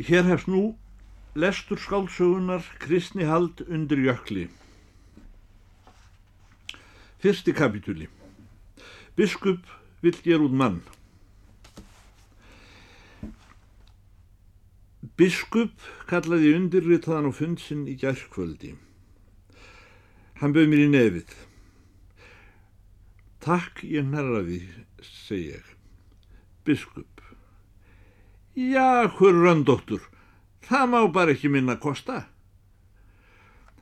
Hér hefst nú lestur skálsögunar kristni hald undir jökli. Fyrsti kapitúli. Biskup vill gera út mann. Biskup kallaði undirritaðan á fundsinn í gærkvöldi. Hann bauð mér í nefið. Takk ég nærraði, segi ég. Biskup. Já, hver röndóttur, það má bara ekki minna kosta.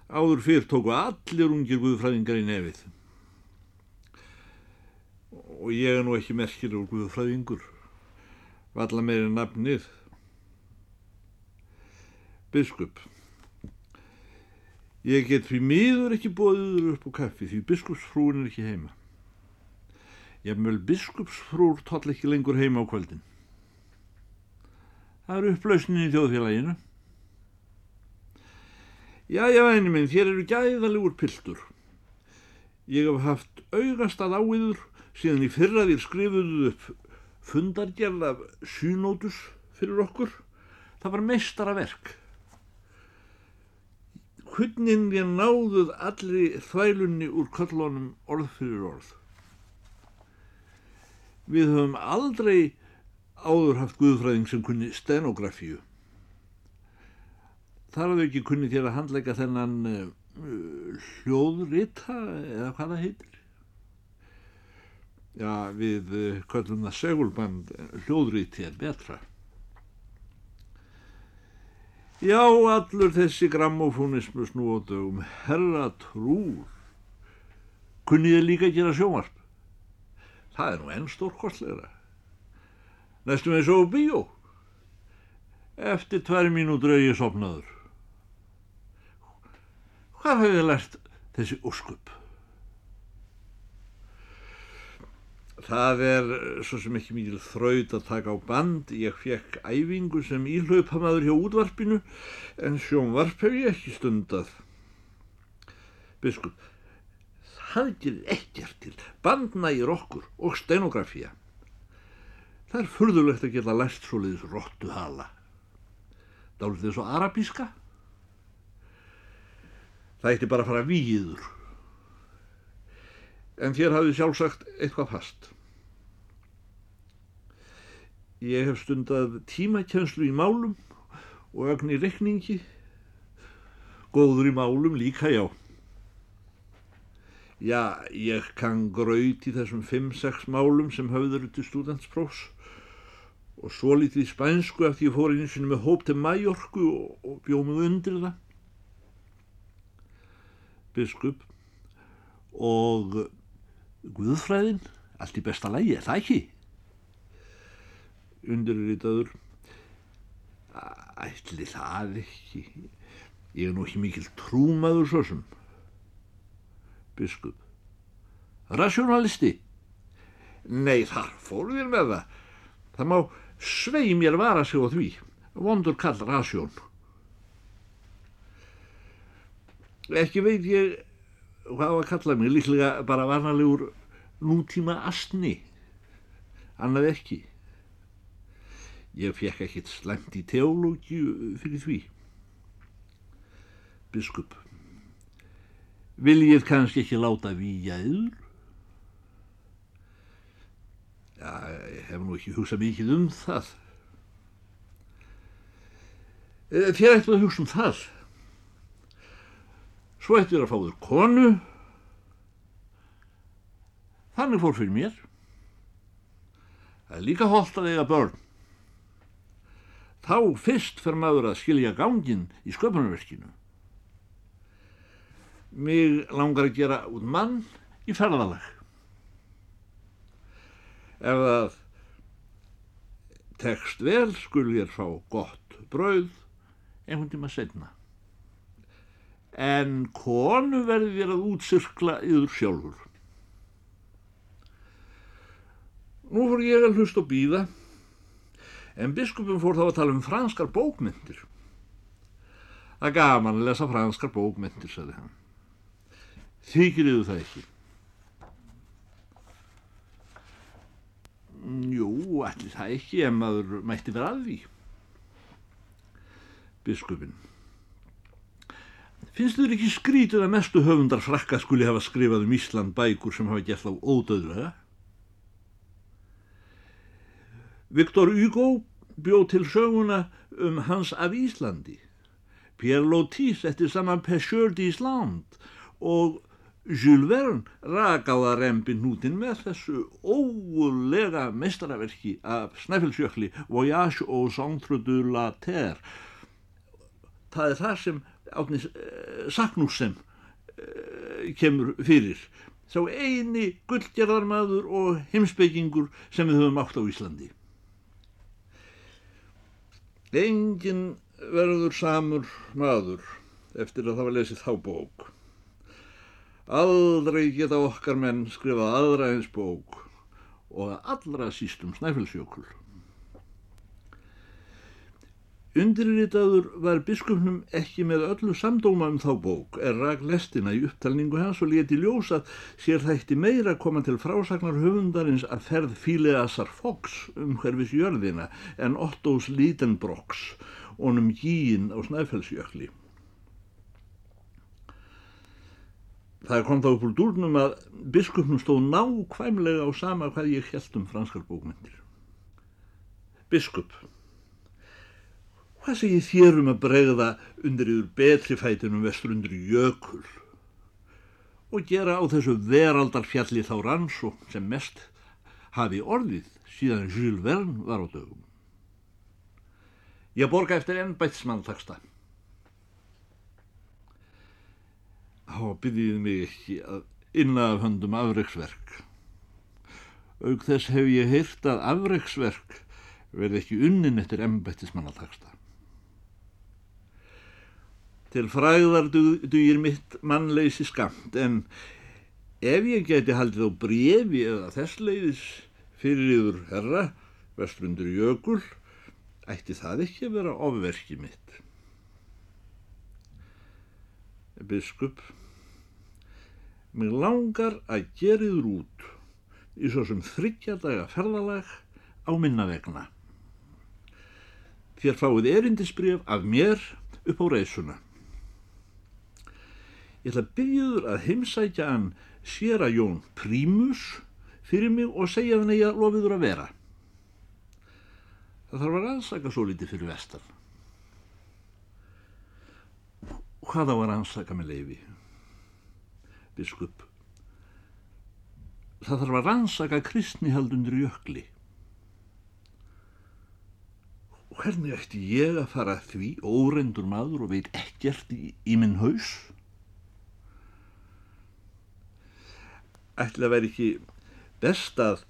Áður fyrr tóku allir ungir guðfræðingar í nefið. Og ég er nú ekki merkilegur guðfræðingur. Valla meiri nafnið. Biskup. Ég get því miður ekki bóðið upp á kaffi því biskupsfrúin er ekki heima. Ég möl biskupsfrúr toll ekki lengur heima á kvöldin. Það eru upplausnin í þjóðfélaginu. Já, já, einu minn, þér eru gæðalegur piltur. Ég hef haft augast að áiður síðan í fyrra þér skrifuðu upp fundargerð af synótus fyrir okkur. Það var meistara verk. Hvernig ég náðuð allri þvælunni úr köllunum orð fyrir orð. Við höfum aldrei áður haft guðfræðing sem kunni stenografíu. Þar hafðu ekki kunni þér að handleika þennan uh, hljóðrita eða hvað það heitir. Já, við uh, köllum það segulband hljóðriti er betra. Já, allur þessi grammofónismus nú á dögum, herra trúr, kunnið þið líka gera sjómarp? Það er nú enn stórkostlegra. Næstum eins og bíó. Eftir tvær mínútur auðið sopnaður. Hvað hefði lært þessi óskup? Það er svo sem ekki mikil þraut að taka á band. Ég fekk æfingu sem íhlaupamaður hjá útvarpinu en sjónvarp hef ég ekki stundað. Biskup, það gerir ekkert til. Bandnægir okkur og stenografía. Það er furðulegt að geta læst svo leiðis róttu hala. Dálítið þess að arabíska. Það eitti bara að fara víður. En þér hafið sjálfsagt eitthvað fast. Ég hef stundað tímakjenslu í málum og ögn í rekningi. Góður í málum líka já. Já, ég kann graut í þessum 5-6 málum sem höfður til studentsprófs og svo lítið í spænsku eftir ég fór einu sinni með hóp til Mæjorku og, og bjóð mig undir það. Biskup og Guðfræðin, allt í besta lægi, er það ekki? Undirritaður, ætli það ekki, ég er nú ekki mikil trúmaður svo sem. Biskup, rationalisti? Nei, þar fóru þér með það. Það má svei mér vara sig á því, vondur kall rasjón. Ekki veit ég hvað að kalla mig, líklega bara varnalegur nútíma astni, annað ekki. Ég fekk ekkit slæmt í teológiu fyrir því. Biskup, viljið kannski ekki láta víja yður? Já, ég hef nú ekki hugsað mikið um það. Þér ættu að hugsa um það. Svo ættu þér að fá þér konu. Þannig fór fyrir mér. Það er líka holdt að eiga börn. Þá fyrst fer maður að skilja gangin í sköpunarverkinu. Mig langar að gera út mann í ferðalag. Ef það tekst vel skul ég fá gott brauð einhvern tíma setna. En konu verði þér að útsirkla yður sjálfur. Nú fór ég að hlust og býða, en biskupin fór þá að tala um franskar bókmyndir. Það gaman að lesa franskar bókmyndir, sagði hann. Þykir yfir það ekki? Jú, allir það ekki, en maður mætti vera að því. biskupin. Finnst þurr ekki skrítið að mestu höfundar frakka skuli hafa skrifað um Ísland bækur sem hafa gert á ódöðlega? Viktor Hugo bjóð til söguna um hans af Íslandi. Pierre Lotís eftir saman Pêcheur d'Island og Jules Verne rakaða rempin nútin með þessu ólega mestaraverki af Snæfellsjökli Voyage au centre de la terre. Það er það sem átni uh, Saknúsem uh, kemur fyrir. Sá eini gullgerðarmadur og heimsbyggingur sem við höfum átt á Íslandi. Engin verður samur maður eftir að það var lesið þá bók. Aldrei geta okkar menn skrifað aðra eins bók og að allra sístum snæfellsjökul. Undirritaður var biskupnum ekki með öllu samdóma um þá bók er rak lestina í upptalningu hans og leti ljósa sér þætti meira koma til frásagnar höfundarins að ferð Fíleasar Fox um hverfis jörðina en Ottós Lítenbrocks honum gíin á snæfellsjökli. Það kom þá upp úr dúrnum að biskupnum stóð nákvæmlega á sama hvað ég held um franskar bókmyndir. Biskup, hvað segir þér um að bregða undir yfir betri fætinum vestur undir jökul og gera á þessu veraldarfjalli þá rannsók sem mest hafi orðið síðan Jules Verne var á dögum. Ég borga eftir ennbætsmann Há byrðið mig ekki að inna af höndum afreiksverk. Aug þess hef ég heyrt að afreiksverk verði ekki unnin eftir embættismannataksta. Til fræðar dugir mitt mannleysi skamt en ef ég geti haldið á brefi eða þess leiðis fyrir yfir herra, vestlundur jökul, ætti það ekki að vera ofverki mitt. Biskup, mér langar að geriður út í svo sem þryggjadaga ferðalag á minna vegna. Þér fáið erindisbrif af mér upp á reysuna. Ég ætla að byrjuður að heimsækja hann sér að Jón Prímus fyrir mig og segja hann að ég lofiður að vera. Það þarf að rannsaka svo litið fyrir vestan. Hvað á að rannsaka með leifi? Biskup. Það þarf að rannsaka kristnihald undir jökli. Hvernig ætti ég að fara því óreindur maður og veit ekkert í, í minn haus? Ætli að vera ekki best að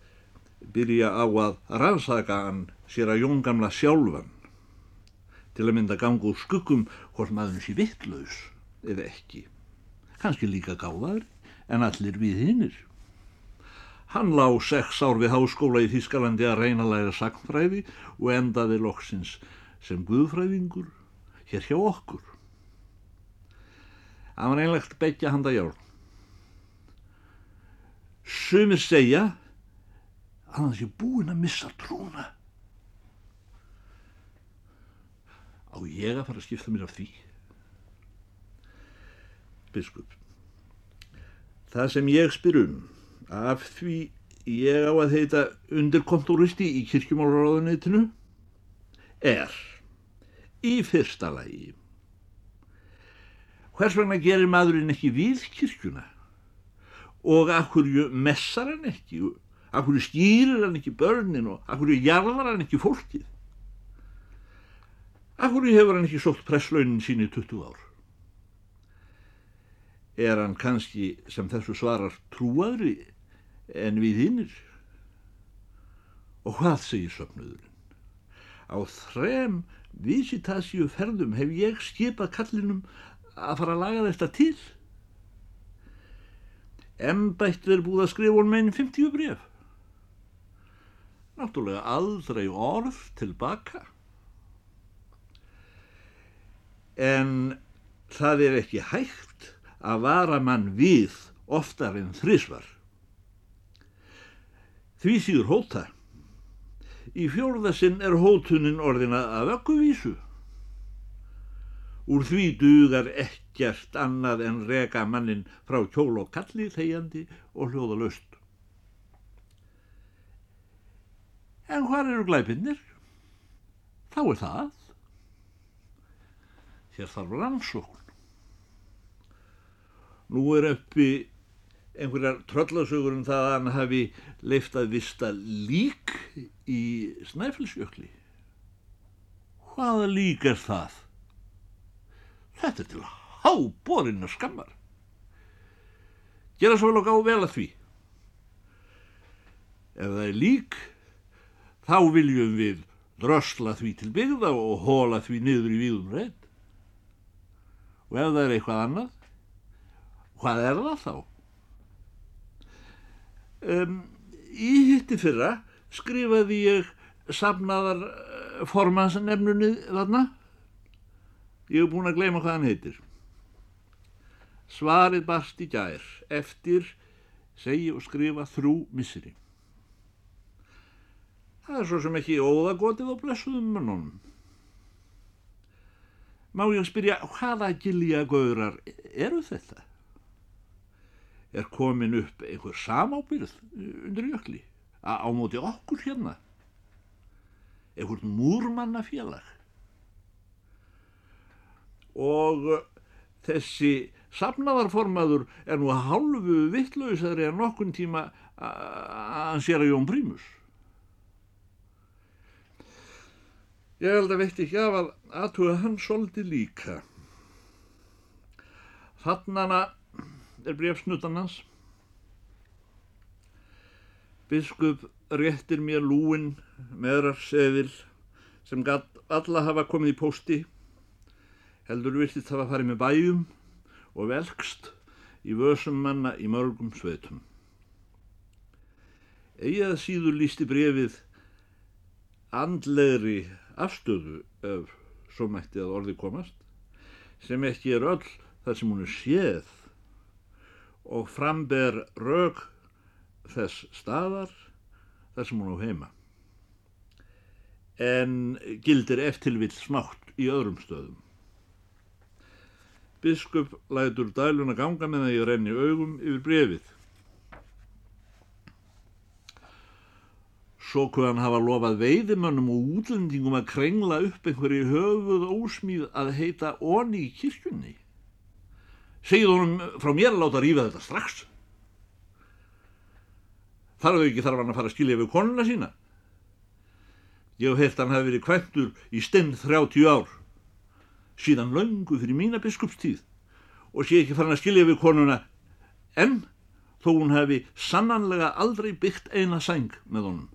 byrja á að rannsaka hann sér að Jón gamla sjálfan til að mynda ganga úr skuggum hvort maður sé vittlaus eða ekki. Kanski líka gáðar en allir við hinnir. Hann lá sex ár við háskóla í Þískalandi að reyna að læra sagnfræði og endaði loksins sem guðfræðingur hér hjá okkur. Það var einlegt begja handa járn. Sumir segja að hann sé búin að missa trúna. Á ég að fara að skipta mér af því? Biskup. Það sem ég spyr um, af því ég á að heita undirkontoristi í kirkjumálráðunitinu, er í fyrsta lagi. Hvers vegna gerir maðurinn ekki við kirkjuna? Og akkur messar hann ekki? Akkur stýrir hann ekki börnin og akkur jarðar hann ekki fólkið? Akkur hefur hann ekki sótt presslaunin sín í 20 ár? Er hann kannski sem þessu svarar trúaðri en við hinnir? Og hvað segir söfnuðurinn? Á þrem visitasíu ferðum hef ég skipað kallinum að fara að laga þetta til. Embætt er búið að skrifa hún meginn 50 bref. Náttúrulega aldrei orð tilbaka. En það er ekki hægt að vara mann við oftar en þrísvar. Því síður hóta. Í fjórðasinn er hótunin orðina af ökkuvísu. Úr því dugar ekkert annað en reka mannin frá kjól og kalli þegjandi og hljóða löst. En hvað eru glæpinnir? Þá er það. Hér þarf rannsókn. Nú er uppi einhverjar tröllasögur um það að hann hafi leift að vista lík í Snæfellsjökli. Hvaða lík er það? Þetta er til háborinn að skammar. Gera svo vel og gá vel að því. Ef það er lík, þá viljum við drösla því til byggða og hóla því niður í víðum reynd. Og ef það er eitthvað annað, hvað er það þá? Um, í hitti fyrra skrifaði ég safnaðar eh, formansanefnunni þarna. Ég hef búin að gleyma hvað hann heitir. Svarið barst í gær eftir segi og skrifa þrjú misseri. Það er svo sem ekki óðagotið á blessuðum mönnunum. Má ég spyrja, hvaða gilja gaurar eru þetta? er komin upp einhver samábyrð undir jökli? Á móti okkur hérna? Einhvern múrmannafélag? Og þessi safnaðarformaður er nú hálfu vittlausari en nokkun tíma að hann sér að Jón Prímus ég held að veit ekki af að aðtuga hann svolítið líka þannana er brefsnutan hans. Biskup réttir mér lúin meðrarseðil sem alla hafa komið í pósti, heldur virtist hafa farið með bæjum og velkst í vösum manna í mörgum sveitum. Egið síður lísti brefið andlegri afstöðu ef svo mætti að orði komast, sem ekki er öll þar sem hún er séð og framber raug þess staðar þar sem hún á heima. En gildir eftirvill smátt í öðrum stöðum. Biskup lætur dæluna ganga með það ég renni augum yfir brefið. Svo hvaðan hafa lofað veiðimönnum og útlendingum að krengla upp einhverju höfuð ósmíð að heita onni í kirkjunni. Segið honum frá mér að láta rífa þetta strax. Þar þau ekki þarf hann að fara að skilja við konuna sína. Ég hef heilt hann hafi verið kvæntur í stinn 30 ár. Síðan löngu fyrir mína biskupstíð. Og sé ekki farin að skilja við konuna en þó hún hefði sannanlega aldrei byggt eina sæng með honum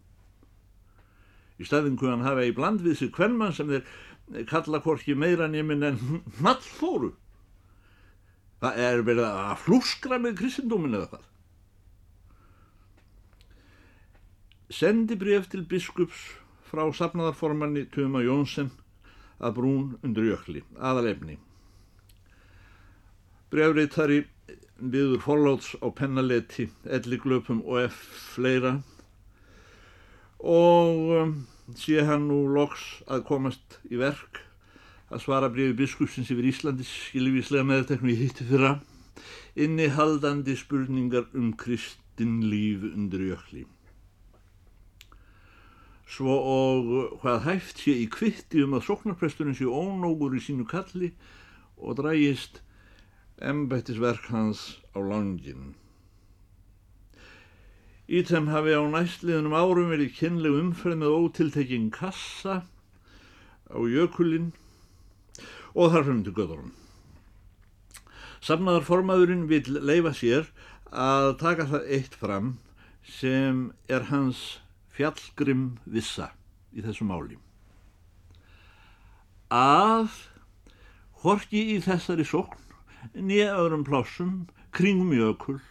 í staðin hvað hann hafa í bland við sig hvernmann sem þeir kalla hvorki meira nefn en hnallfóru Það er verið að flúskra með kristindómin eða hvað. Sendi bref til biskups frá safnaðarformanni Tuma Jónsson að brún undir jökli, aðalefni. Brefriðtari viður forláts á pennaleti, elliglöpum og eff fleira og um, sé hann nú loks að komast í verk að svara brífi biskupsins yfir Íslandi skilvíslega meðteknum í hitti fyrra inni haldandi spurningar um kristin líf undir jökli. Svo og hvað hæft sé í kvitti um að sóknarpresturinn sé ónógur í sínu kalli og drægist embættisverk hans á langin. Í þeim hafi á næstliðunum árum verið kynleg umferð með ótiltekinn kassa á jökulinn og þar fyrir til göðurum. Samnaðarformaðurinn vil leifa sér að taka það eitt fram sem er hans fjallgrim vissa í þessu máli. Að horki í þessari sókn nýja öðrum plásum kringum jökul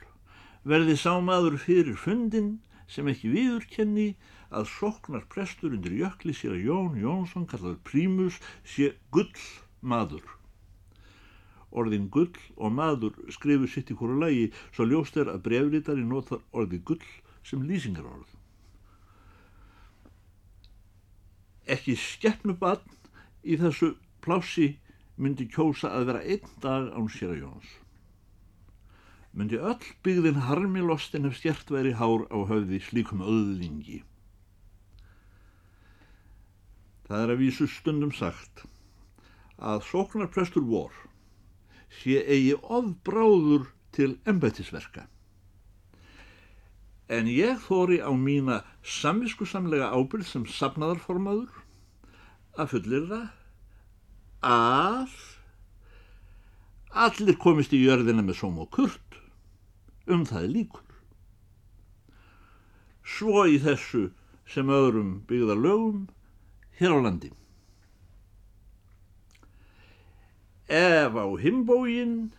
verði sámaður fyrir fundin sem ekki viðurkenni að sóknar prestur undir jökli sér að Jón Jónsson kallað prímus sé gull maður. Orðin gull og maður skrifur sitt í hverju lagi svo ljóst er að brefritari notar orði gull sem lýsingar orð. Ekki skeppnubann í þessu plási myndi kjósa að vera einn dag án sér að Jóns. Myndi öll byggðin harmi lostin ef stjert veri hár á höfði slíkum öðlingi. Það er að vísu stundum sagt að sóknarprestur vor sé eigi ofbráður til embættisverka. En ég þóri á mína samviskusamlega ábyrð sem sapnaðarformaður að fullir það að allir komist í jörðina með sóm og kurt um það líkur. Svo í þessu sem öðrum byggða lögum hér á landi. Ef á himbógin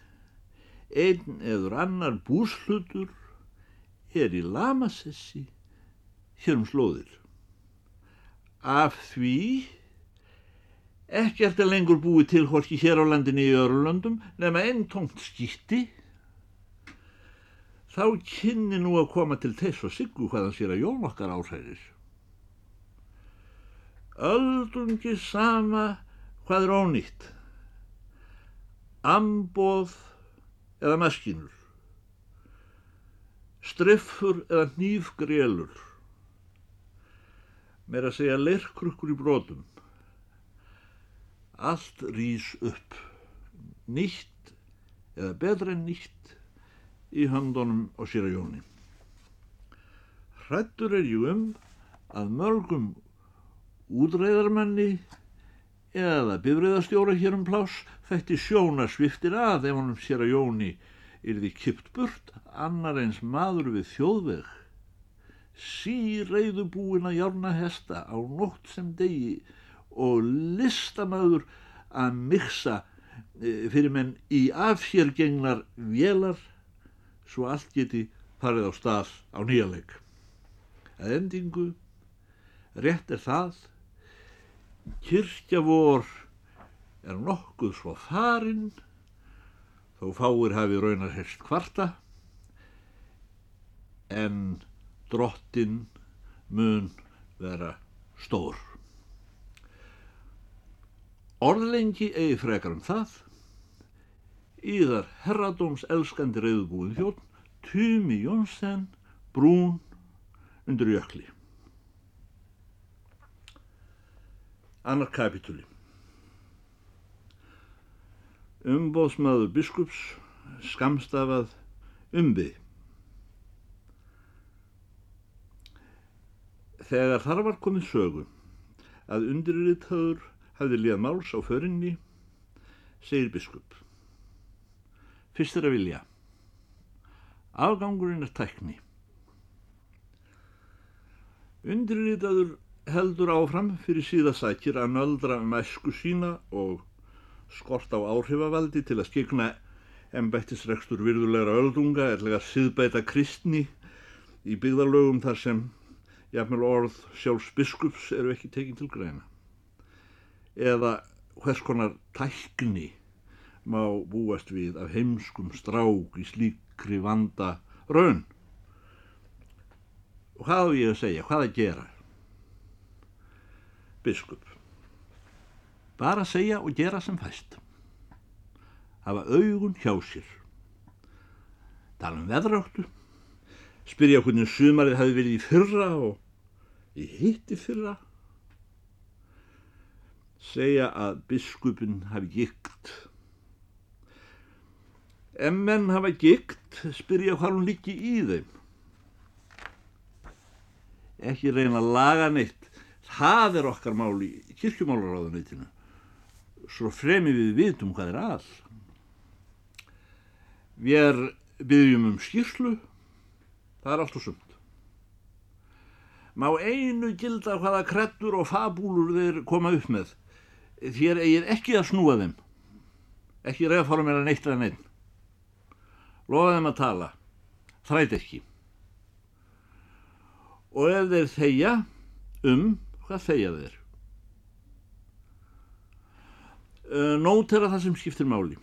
einn eður annar búslutur er í lamasessi hér um slóðir. Af því ekkert er lengur búið til horki hér á landinni í Örlöndum nema einn tómt skýtti þá kynni nú að koma til þess og siggu hvaðan sér að jól okkar ásæðir. Öldungi sama hvað er ónýtt, amboð eða maskinur, striffur eða nýfgrélur, meira að segja leirkrukkur í brotum, allt rýs upp, nýtt eða betra en nýtt í handunum á sér að jóni. Hrættur er jú um að mörgum útreiðarmanni eða bifriðastjóra hér um plás þætti sjóna sviftir að ef honum sér að jóni yrði kipt burt annar eins maður við þjóðveg síreiðu búin að járna hesta á nótt sem degi og listamöður að miksa e, fyrir menn í afhjörgengnar vélar svo allt geti farið á stað á nýjaleg. Að endingu, rétt er það, kyrkja vor er nokkuð svo farinn, þó fáir hafi raunar helst kvarta, en drottin mun vera stór. Orðlengi eigi frekar um það, íðar herradóms elskandi reyðbúin þjótt, Tumi Jónsson, brún undir jökli. Annar kapitúli. Umbóðsmaður biskups skamstafað umbið. Þegar þar var komið sögu að undirritaður hafði líðað máls á förinni, segir biskup. Fyrst er að vilja. Afgangurinn er tækni. Undirritaður heldur áfram fyrir síðasækir að nöldra um æsku sína og skort á áhrifavaldi til að skikna embættisrekstur virðulegra öldunga erlega síðbæta kristni í byggðarlögum þar sem jafnvel orð sjálfs biskups eru ekki tekinn til greina eða hvers konar tækni má búast við af heimskum strák í slíkri vanda raun. Og hvað á ég að segja, hvað að gera? Biskup. Bara segja og gera sem fæst. Hafa augun hjá sér. Tala um veðráttu. Spyrja hvernig sumarið hafi verið í fyrra og í hitti fyrra segja að biskupin hafi gikt. Ef menn hafa gikt, spyrja hvað hún líki í þeim. Ekki reyna að laga neitt. Það er okkar mál í kirkjumálaráðunitinu. Svo fremi við vitum hvað er all. Við byggjum um skýrslu. Það er allt og sumt. Má einu gilda hvaða krettur og fabúlur þeir koma upp með þér eigið ekki að snúa þeim ekki reyða fórum er að neitt að neitt lofa þeim að tala. Þræt ekki og ef þeir þeia um hvað þeia þeir? Nótera það sem skiptir máli.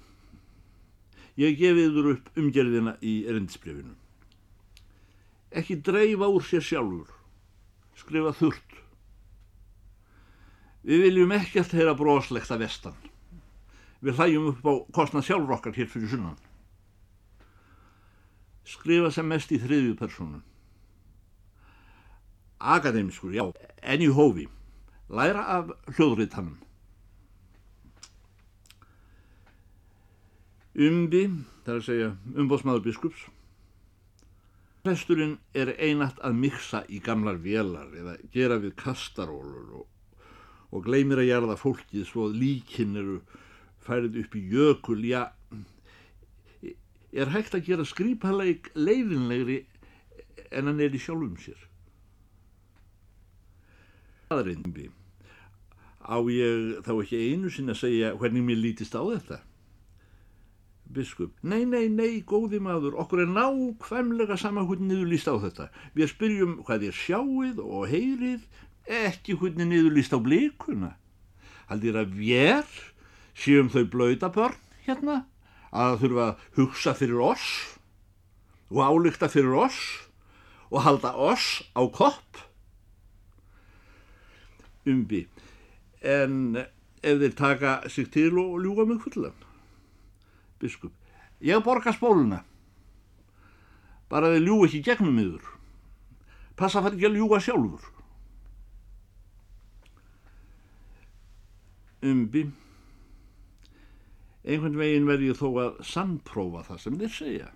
Ég gefið þur upp umgerðina í erindisbrefinu ekki dreifa úr sér sjálfur. Skrifa þurrt. Við viljum ekkert heyra broslegt að vestan. við hlæjum upp á kostnað sjálfur okkar hér fyrir sunnan. Skrifa sem mest í þriðju persónu. Akademískur, já, en í hófi. Læra af hljóðriðtannum. Umbi, það er að segja umbóðsmaður biskups. Presturinn er einat að miksa í gamlar vélar eða gera við kastarólur og, og gleymir að gerða fólkið svo að líkin eru færið upp í jökul, já, er hægt að gera skrýpaleik leiðinlegri en hann er í sjálfum sér. Það er einbi. Á ég þá ekki einu sinna að segja hvernig mér lítist á þetta? Biskup, nei, nei, nei, góði maður, okkur er nákvæmlega sama hvernig niður líst á þetta. Við spyrjum hvað þér sjáið og heyrið, ekki hvernig niður líst á blíkuna. Haldir að vér séum þau blöytabörn hérna, að þurfa að hugsa fyrir oss og álykta fyrir oss og halda oss á kopp. Umbi, en ef þeir taka sig til og ljúga mig fullan biskup. Ég borga spóluna. Bara þið ljú ekki gegnum yfir. Passa það ekki að ljúa sjálfur. Umbi. Einhvern veginn verði ég þó að sannprófa það sem þeir segja.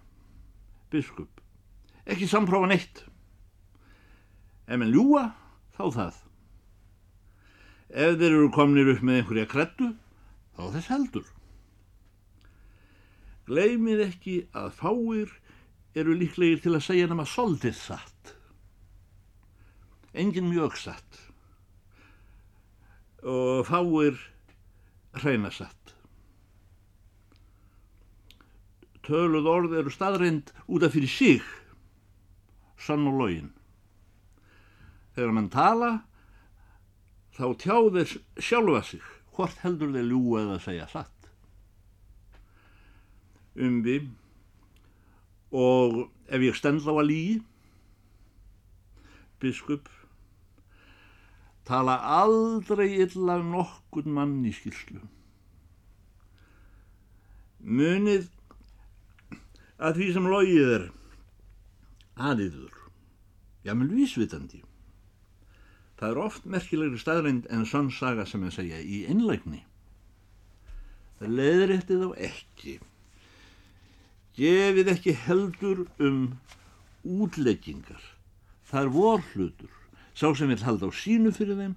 Biskup. Ekki sannprófa neitt. Ef en ljúa, þá það. Ef þeir eru komnir upp með einhverja kreddu, þá þess heldur. Gleimið ekki að fáir eru líklegir til að segja nema soldið satt. Engin mjög satt. Og fáir hreina satt. Töluð orð eru staðrind út af fyrir sig, sann og login. Þegar mann tala, þá tjá þeir sjálfa sig, hvort heldur þeir ljúa eða segja satt umbi og ef ég stend á að lígi biskup tala aldrei illa nokkur mann í skilslu munið að því sem logið er aðiður jámil vísvitandi það er oft merkilegri staðreind en sann saga sem ég segja í einlægni það leðir eftir þá ekki gefið ekki heldur um útleggingar. Það er vorhlutur. Sá sem vil halda á sínu fyrir þeim,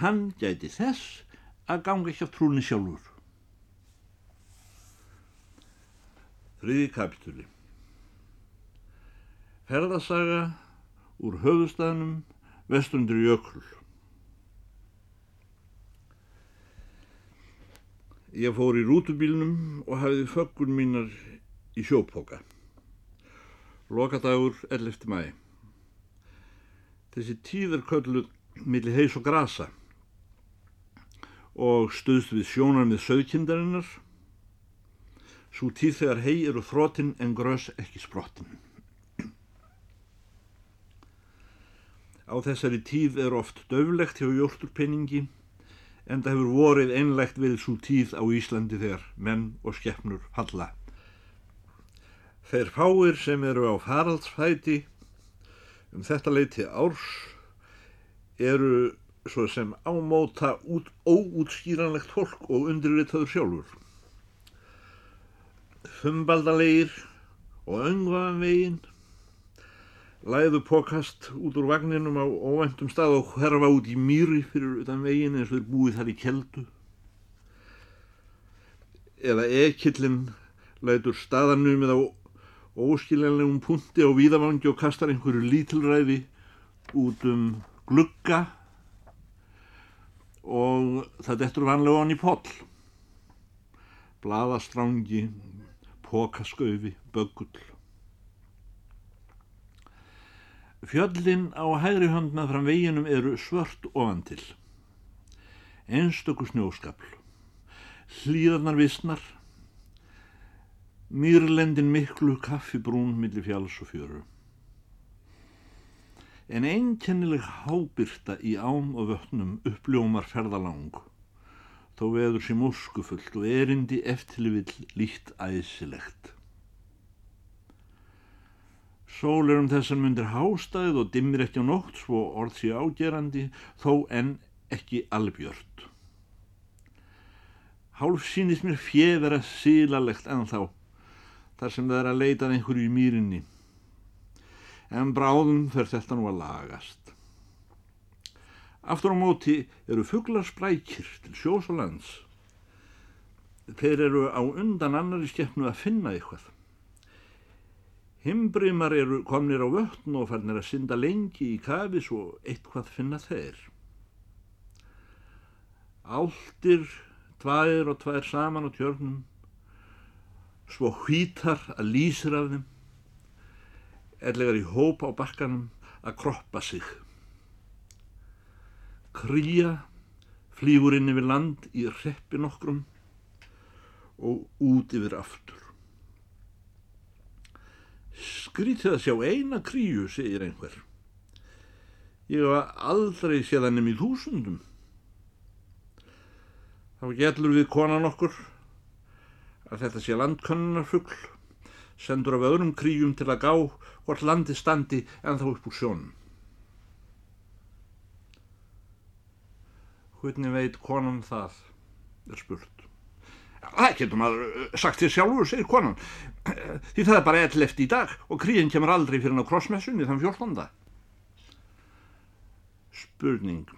hann gæti þess að ganga ekki á trúni sjálfur. Þriði kapitúli. Ferðasaga úr höfustafnum vestundur jökul. Ég fór í rútubílnum og hafiði föggun mínar í sjópóka. Lokadagur 11. mæ. Þessi tíð er kölluð millir heis og grasa og stuðst við sjónar með sögkindarinnar. Svo tíð þegar hei eru þrótin en grös ekki sprottin. Á þessari tíð er oft döflegt hjá jórturpenningi en það hefur vorið einlegt við svo tíð á Íslandi þegar menn og skeppnur halla. Þeir fáir sem eru á faraldsfæti um þetta leiti árs eru svo sem ámóta út, óútskýranlegt fólk og undirritaður sjálfur. Þumbaldalegir og öngvaðan veginn læðu pokast út úr vagninum á óvæntum stað og herfa út í mýri fyrir utan veginn eins og þeir búið þar í keldu. Eða ekillin lætur staðanumið á óskiljanlegum punti á víðavangi og kastar einhverju lítilræði út um glugga og það dettur vanlega hann í poll. Blaðastrangi, pokaskaufi, böggull. Fjöllin á hægri hönd með fram veginum eru svört ofan til. Einstöku snjóskapl. Hlýðarnar vissnar mýrlendin miklu kaffibrún millir fjáls og fjöru. En einkennileg hábyrta í ám og vötnum uppljómar ferðalang, þó veður sem óskufullt og erindi eftirlivill líkt æsilegt. Sól er um þessar myndir hástæð og dimmir ekki á nótt svo orð sé ágerandi þó en ekki albjört. Hálf sínist mér fjevera sílalegt en þá þar sem það er að leitað einhverju í mýrinni. En bráðum fer þetta nú að lagast. Aftur á móti eru fugglar sprækir til sjós og lands. Þeir eru á undan annari skeppnu að finna eitthvað. Himbrimar eru komnir á vötn og fannir að synda lengi í kafis og eitthvað finna þeir. Áldir, tvær og tvær saman á tjörnum, svo hvítar að lýsir af þeim, ellegar í hóp á bakkanum að kroppa sig. Krýja flýgur inn yfir land í reppi nokkrum og út yfir aftur. Skrítið að sjá eina kríu, segir einhver. Ég var aldrei séð hann um í þúsundum. Þá gætlur við konan okkur að þetta sé landkönnarfugl, sendur af öðrum kríum til að gá hvort landi standi en þá upp úr sjónum. Hvernig veit konan það, er spurt. Það getur maður uh, sagt þér sjálfur, segir konan. Því það er bara ell eftir í dag og kríin kemur aldrei fyrir ná krossmessunni þann 14. Spurning.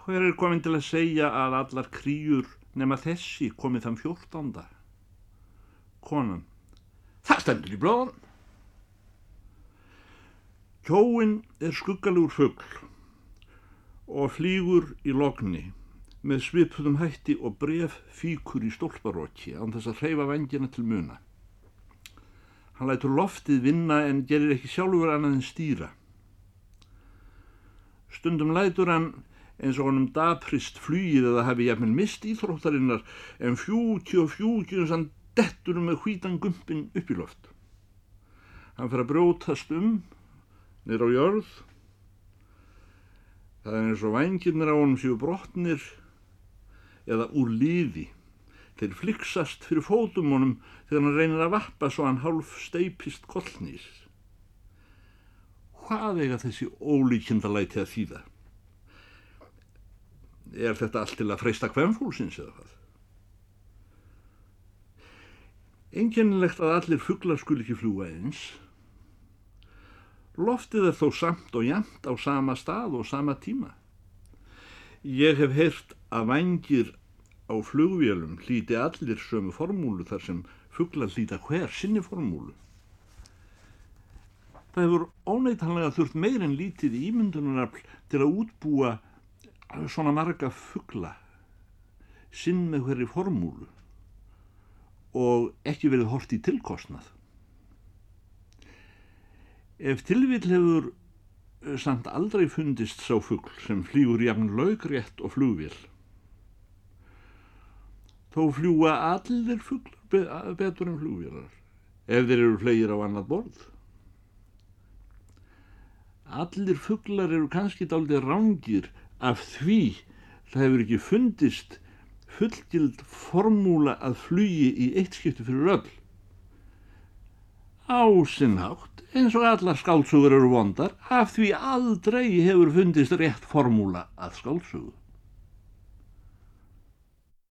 Hver er komin til að segja að allar kríur nema þessi komið þann 14. Konan. Það stendur í blóðan. Kjóin er skuggalugur fuggl og flýgur í lokni með svipuðum hætti og bref fíkur í stólparóki án þess að hreyfa vengina til muna. Hann lætur loftið vinna en gerir ekki sjálfur annað en stýra. Stundum lætur hann eins og honum daprist flýið eða hafi jafnvel mist íþróttarinnar en fjúki og fjúki eins hann dettur með hvítan gumpin upp í loft. Hann fer að brótast um, nýr á jörð. Það er eins og vengirnir á honum séu brotnir eða úr lífi. Þeir flyksast fyrir fótum honum þegar hann reynir að vappa svo hann hálf steipist kollnís. Hvað eiga þessi ólíkindalæti að þýða? Er þetta allt til að freysta kvemmfúlsins eða hvað? Enginnilegt að allir fugglar skul ekki fljúa eins. Loftið er þó samt og jæmt á sama stað og sama tíma. Ég hef heyrt að vangir á flugvélum hlíti allir sömu formúlu þar sem fugglar hlíta hver sinni formúlu. Það hefur óneitanlega þurft meir en lítið ímyndunarafl til að útbúa svona marga fuggla sinn með hverju formúlu og ekki verið hort í tilkostnað. Ef tilvill hefur samt aldrei fundist sá fuggl sem flýgur jafn laugrétt og flugvél. Þó fljúa allir fugglar betur en flugvélar, ef þeir eru flegir á annað borð. Allir fugglar eru kannski dálítið rángir af því það hefur ekki fundist fullgild formúla að flugi í eitt skipti fyrir öll. Ásinnhátt eins og allar skálsugur eru vondar af því aldrei hefur fundist rétt formúla að skálsugu.